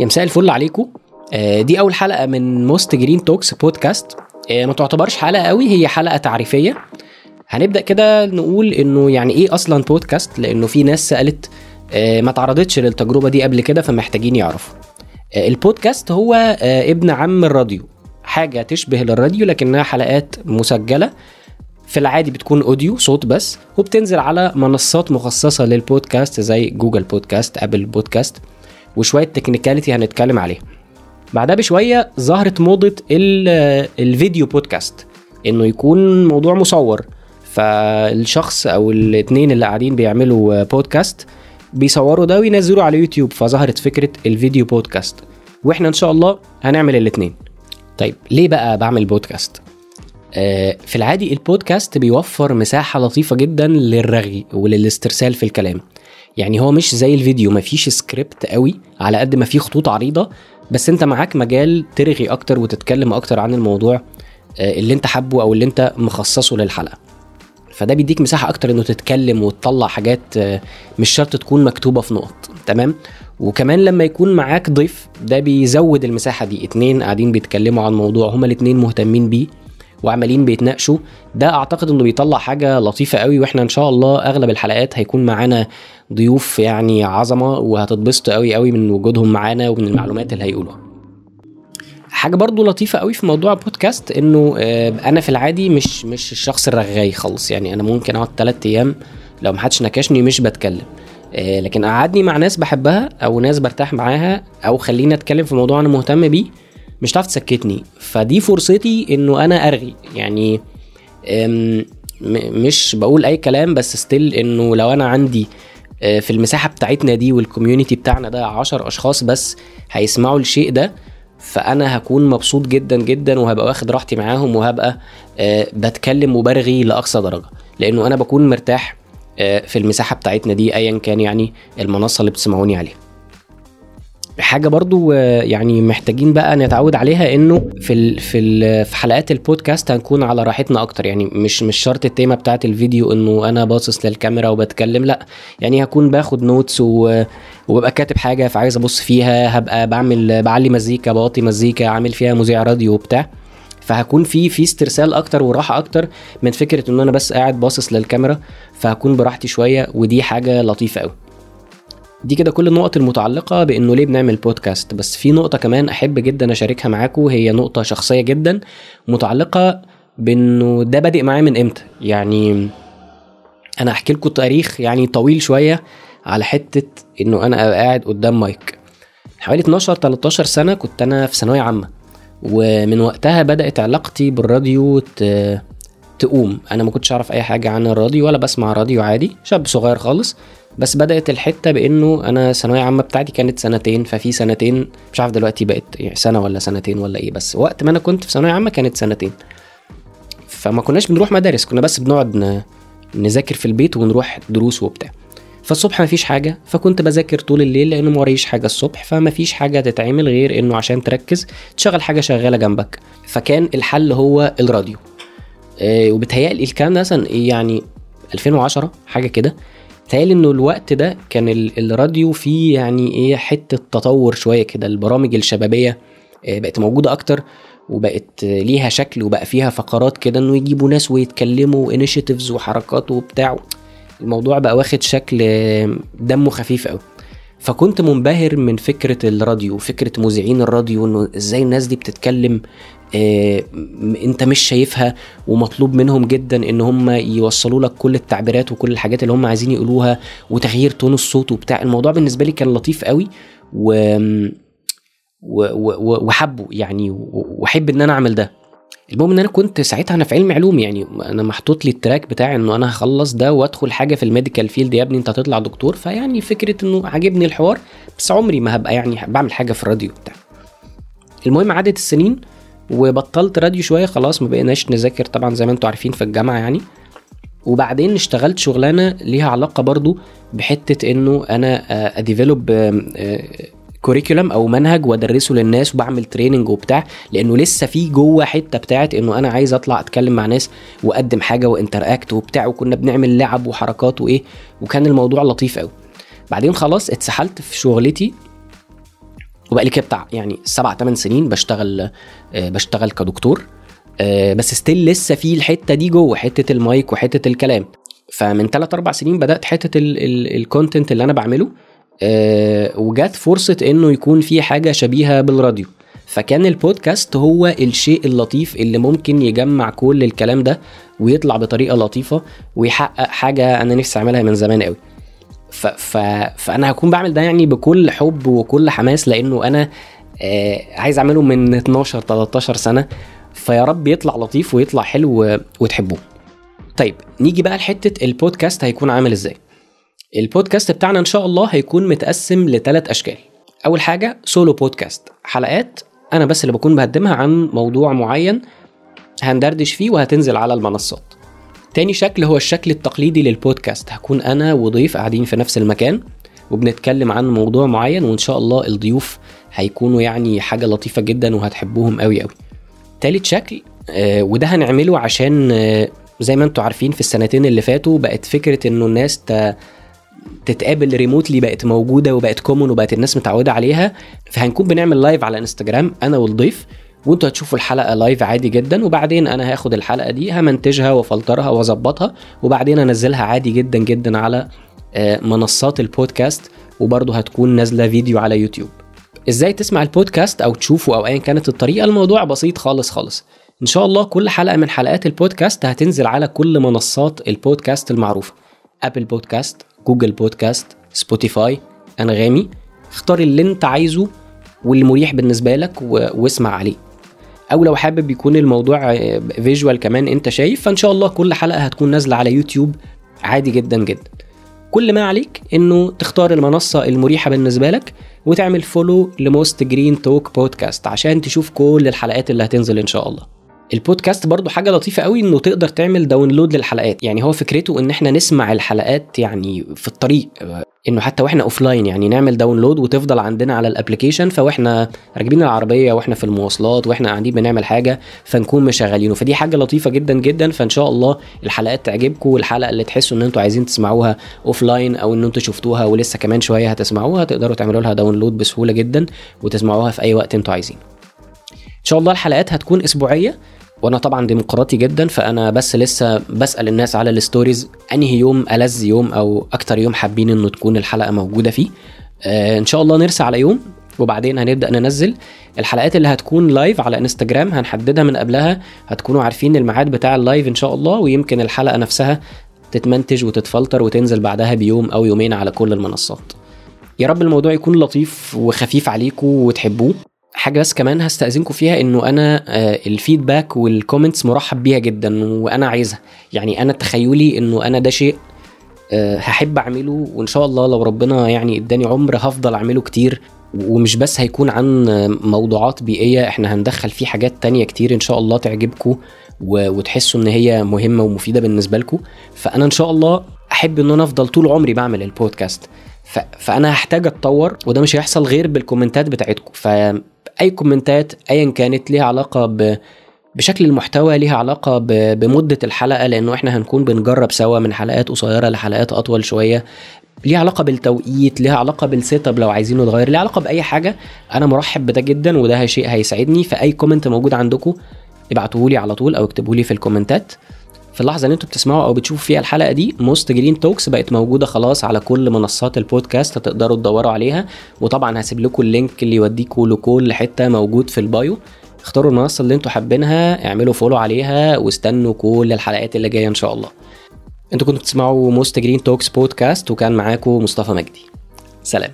يا مساء الفل عليكم. آه، دي أول حلقة من Mostgreen Talks بودكاست ما تعتبرش حلقة قوي هي حلقة تعريفية. هنبدأ كده نقول إنه يعني إيه أصلا بودكاست لأنه في ناس سألت آه، ما تعرضتش للتجربة دي قبل كده فمحتاجين يعرفوا. آه، البودكاست هو ابن عم الراديو. حاجة تشبه للراديو لكنها حلقات مسجلة. في العادي بتكون audio صوت بس وبتنزل على منصات مخصصة للبودكاست زي جوجل بودكاست ابل بودكاست وشوية technicality هنتكلم عليها بعدها بشوية ظهرت موضة ال- الفيديو بودكاست إنه يكون موضوع مصور. فالشخص أو الاتنين اللي قاعدين بيعملوا بودكاست بيصوروا ده وينزلوا على يوتيوب فظهرت فكرة الفيديو بودكاست وإحنا إن شاء الله هنعمل الاتنين. طيب ليه بقى بعمل بودكاست آه، في العادي البودكاست بيوفر مساحة لطيفة جدا للرغي وللاسترسال في الكلام. يعني هو مش زي الفيديو مفيش سكريبت قوي على قد ما فيه خطوط عريضة بس انت معاك مجال ترغي أكتر وتتكلم أكتر عن الموضوع آه، اللي انت حابه أو اللي انت مخصصه للحلقة. فده بيديك مساحة أكتر انه تتكلم وتطلع حاجات آه، مش شرط تكون مكتوبة في نقط. تمام؟ وكمان لما يكون معاك ضيف ده بيزود المساحة دي. اتنين قاعدين بيتكلموا عن موضوع هما الاتنين مهتمين بيه. وعمالين بيتناقشوا. ده أعتقد إنه بيطلع حاجة لطيفة قوي وإحنا إن شاء الله أغلب الحلقات هيكون معانا ضيوف يعني عظمة وهتتبسطوا قوي قوي من وجودهم معانا ومن المعلومات اللي هيقولوها. حاجة برضو لطيفة قوي في موضوع البودكاست إنه آه، أنا في العادي مش مش الشخص الرغاي خالص. يعني أنا ممكن أقعد 3 أيام لو محدش نكشني مش بتكلم. آه، لكن قعدني مع ناس بحبها أو ناس برتاح معاها أو خليني أتكلم في موضوع أنا مهتم بيه مش هتعرف تسكتني. فدي فرصتي إنه أنا أرغي. يعني مش بقول أي كلام بس still إنه لو أنا عندي آه، في المساحة بتاعتنا دي وال community بتاعنا ده عشر أشخاص بس هيسمعوا الشيء ده فأنا هكون مبسوط جدا جدا وهبقى واخد راحتي معاهم وهبقى آه، بتكلم وبرغي لأقصى درجة. لأنه أنا بكون مرتاح آه، في المساحة بتاعتنا دي ايا كان يعني المنصة اللي بتسمعوني عليها. حاجة برضو آه، يعني محتاجين بقى نتعود عليها إنه في ال في ال في حلقات البودكاست هنكون على راحتنا أكتر. يعني مش مش شرط التيمة بتاعت الفيديو إنه أنا باصص للكاميرا وبتكلم لأ. يعني هكون باخد notes و وببقى كاتب حاجة فعايز أبص فيها هبقى بعمل بعلي مزيكا بوطي مزيكا عامل فيها مذيع راديو وبتاع. فهكون في في استرسال أكتر وراحة أكتر من فكرة ان أنا بس قاعد باصص للكاميرا فهكون براحتي شوية ودي حاجة لطيفة قوي دي كده كل النقط المتعلقة بإنه ليه بنعمل بودكاست بس في نقطة كمان أحب جدا أشاركها معاكم هي نقطة شخصية جدا متعلقة بإنه ده بادئ معايا من إمتى. يعني أنا أحكي لكم تاريخ يعني طويل شوية على حتة إنه أنا قاعد قدام مايك. حوالي 12 13 سنة كنت أنا في ثانوية عامة ومن وقتها بدأت علاقتي بالراديو. تقوم. أنا ما كنتش أعرف أي حاجة عن الراديو ولا بسمع راديو عادي شاب صغير خالص. بس بدأت الحتة بإنه أنا ثانوية عامة بتاعتي كانت سنتين ففي سنتين مش عارف دلوقتي بقت يعني سنة ولا سنتين ولا إيه بس وقت ما أنا كنت في ثانوية عامة كانت سنتين. فما كناش بنروح مدارس كنا بس بنقعد. نذاكر في البيت ونروح دروس وبتاع. فالصبح مفيش حاجة فكنت بذاكر طول الليل لأنه ما وريش حاجة الصبح فمفيش حاجة تتعمل غير إنه عشان تركز تشغل حاجة شغالة جنبك. فكان الحل هو الراديو. آه، وبتهيألي الكلام ده مثلا يعني 2010 حاجة كده. بتهيألي إنه الوقت ده كان ال- الراديو فيه يعني إيه حتة تطور شوية كده. البرامج الشبابية آه، بقت موجودة أكتر وبقت ليها شكل وبقى فيها فقرات كده إنه يجيبوا ناس ويتكلموا انيشيتيفز وحركات وبتاع. الموضوع بقى واخد شكل آه، دمه خفيف قوي فكنت منبهر من فكرة الراديو فكرة مذيعين الراديو إنه إزاي الناس دي بتتكلم انت مش شايفها ومطلوب منهم جدا إن هم يوصلوا لك كل التعبيرات وكل الحاجات اللي هم عايزين يقولوها وتغيير تون الصوت وبتاع. الموضوع بالنسبة لي كان لطيف قوي و وحبه يعني وأحب إن أنا أعمل ده. المهم إن أنا كنت ساعتها أنا في علم علوم يعني أنا محطوط لي ال track بتاعي إنه أنا هخلص ده وأدخل حاجة في ال medical field يا ابني أنت هتطلع دكتور. فيعني فكرة إنه عاجبني الحوار بس عمري ما هبقى يعني بعمل حاجة في الراديو بتاع المهم عدت السنين وبطلت راديو شوية خلاص ما بقيناش نذاكر طبعا زي ما أنتوا عارفين في الجامعة يعني. وبعدين اشتغلت شغلانة ليها علاقة برضو بحتة إنه أنا أ develop curriculum أو منهج وأدرسه للناس وبعمل training وبتاع لأنه لسه في جوه حتة بتاعت إنه أنا عايز أطلع أتكلم مع ناس وأقدم حاجة و interact وبتاع وكنا بنعمل لعب وحركات وإيه وكان الموضوع لطيف قوي بعدين خلاص اتسحلت في شغلتي وبقى لي كده بتاع يعني سبع ثمان سنين بشتغل آه، بشتغل كدكتور. آه، بس still لسه في الحتة دي جوه حتة المايك وحتة الكلام. فمن ثلاث أربع سنين بدأت حتة الكونتنت اللي أنا بعمله آه، وجات فرصة إنه يكون في حاجة شبيهة بالراديو. فكان البودكاست هو الشيء اللطيف اللي ممكن يجمع كل الكلام ده ويطلع بطريقة لطيفة ويحقق حاجة أنا نفسي أعملها من زمان قوي ف... ف... فأنا هكون بعمل ده يعني بكل حب وكل حماس لأنه أنا آه عايز أعمله من 12 13 سنة. فيا رب يطلع لطيف ويطلع حلو وتحبوه طيب نيجي بقى لحتة البودكاست هيكون عامل إزاي. البودكاست بتاعنا إن شاء الله هيكون متقسم لثلاث أشكال. أول حاجة سولو بودكاست حلقات أنا بس اللي بكون بقدمها عن موضوع معين هندردش فيه وهتنزل على المنصات. تاني شكل هو الشكل التقليدي للبودكاست. هكون أنا وضيف قاعدين في نفس المكان وبنتكلم عن موضوع معين وإن شاء الله الضيوف هيكونوا يعني حاجة لطيفة جدا وهتحبوهم قوي قوي تالت شكل آه وده هنعمله عشان آه زي ما أنتم عارفين في السنتين اللي فاتوا بقت فكرة إنه الناس. تتقابل remotely بقت موجودة وبقت common وبقت الناس متعودة عليها. فهنكون بنعمل live على انستجرام أنا والضيف. وانتوا هتشوفوا الحلقة live عادي جدا وبعدين أنا هاخد الحلقة دي همنتجها وأفلترها وأظبطها وبعدين أنزلها عادي جدا جدا على آه، منصات البودكاست وبرضه هتكون نازلة فيديو على يوتيوب. إزاي تسمع البودكاست أو تشوفه أو ايا كانت الطريقة؟ الموضوع بسيط خالص خالص. إن شاء الله كل حلقة من حلقات البودكاست هتنزل على كل منصات البودكاست المعروفة. ابل بودكاست جوجل بودكاست سبوتيفاي أنغامي. اختار اللي أنت عايزه واللي مريح بالنسبة لك. واسمع عليه. أو لو حابب يكون الموضوع visual كمان أنت شايف فإن شاء الله كل حلقة هتكون نازلة على يوتيوب عادي جدا جدا. كل ما عليك إنه تختار المنصة المريحة بالنسبة لك وتعمل follow ل Mostgreen Talk بودكاست عشان تشوف كل الحلقات اللي هتنزل إن شاء الله. البودكاست برضو حاجة لطيفة قوي إنه تقدر تعمل download للحلقات. يعني هو فكرته إن إحنا نسمع الحلقات يعني في الطريق. إنه حتى وإحنا offline يعني نعمل download وتفضل عندنا على ال application فوإحنا راكبين العربية وإحنا في المواصلات وإحنا قاعدين بنعمل حاجة فنكون مشغلينه. فدي حاجة لطيفة جدا جدا فإن شاء الله الحلقات تعجبكم والحلقة اللي تحسوا إن أنتوا عايزين تسمعوها offline أو إن أنتوا شفتوها ولسه كمان شوية هتسمعوها تقدروا تعملوا لها download بسهولة جدا وتسمعوها في أي وقت أنتوا عايزين. إن شاء الله الحلقات هتكون أسبوعية. وأنا طبعا ديمقراطي جدا فأنا بس لسه بسأل الناس على ال stories أنهي يوم ألذ يوم أو أكتر يوم حابين إنه تكون الحلقة موجودة فيه. آه إن شاء الله نرسى على يوم وبعدين هنبدأ ننزل الحلقات اللي هتكون live على انستجرام هنحددها من قبلها هتكونوا عارفين الميعاد بتاع ال live إن شاء الله ويمكن الحلقة نفسها تتمنتج وتتفلتر وتنزل بعدها بيوم أو يومين على كل المنصات. يا رب الموضوع يكون لطيف وخفيف عليكم وتحبوه. حاجة بس كمان هستأذنكم فيها إنه أنا آه، ال feedback وال comments مرحب بيها جدا وأنا عايزها. يعني أنا تخيلي إنه أنا ده شيء آه، هحب أعمله وإن شاء الله لو ربنا يعني إداني عمر هفضل أعمله كتير. ومش بس هيكون عن موضوعات بيئية إحنا هندخل فيه حاجات تانية كتير إن شاء الله تعجبكم وتحسوا إن هي مهمة ومفيدة بالنسبة لكم. فأنا إن شاء الله أحب إن أنا أفضل طول عمري بعمل البودكاست. فأنا هحتاج أتطور وده مش هيحصل غير بالكومنتات بتاعتكم. فاي كومنتات ايا كانت ليها علاقة ب بشكل المحتوى ليها علاقة بمدة الحلقة لأنه إحنا هنكون بنجرب سوا من حلقات قصيرة لحلقات أطول شوية. ليها علاقة بالتوقيت ليها علاقة بال set up لو عايزينه يتغير ليها علاقة بأي حاجة. أنا مرحب بده جدا وده شيء هيساعدني. فأي comment موجود عندكم ابعتوه لي على طول أو اكتبوا لي في الكومنتات. في اللحظة اللي أنتوا بتسمعوا أو بتشوفوا فيها الحلقة دي Mostgreen Talks بقت موجودة خلاص على كل منصات البودكاست هتقدروا تدوروا عليها. وطبعا هسيب لكم ال link اللي يوديكم لكل حتة موجود في ال bio. اختاروا المنصة اللي أنتوا حابينها اعملوا follow عليها واستنوا كل الحلقات اللي جاية إن شاء الله. أنتوا كنتوا بتسمعوا Mostgreen Talks بودكاست وكان معاكم مصطفى مجدي. سلام.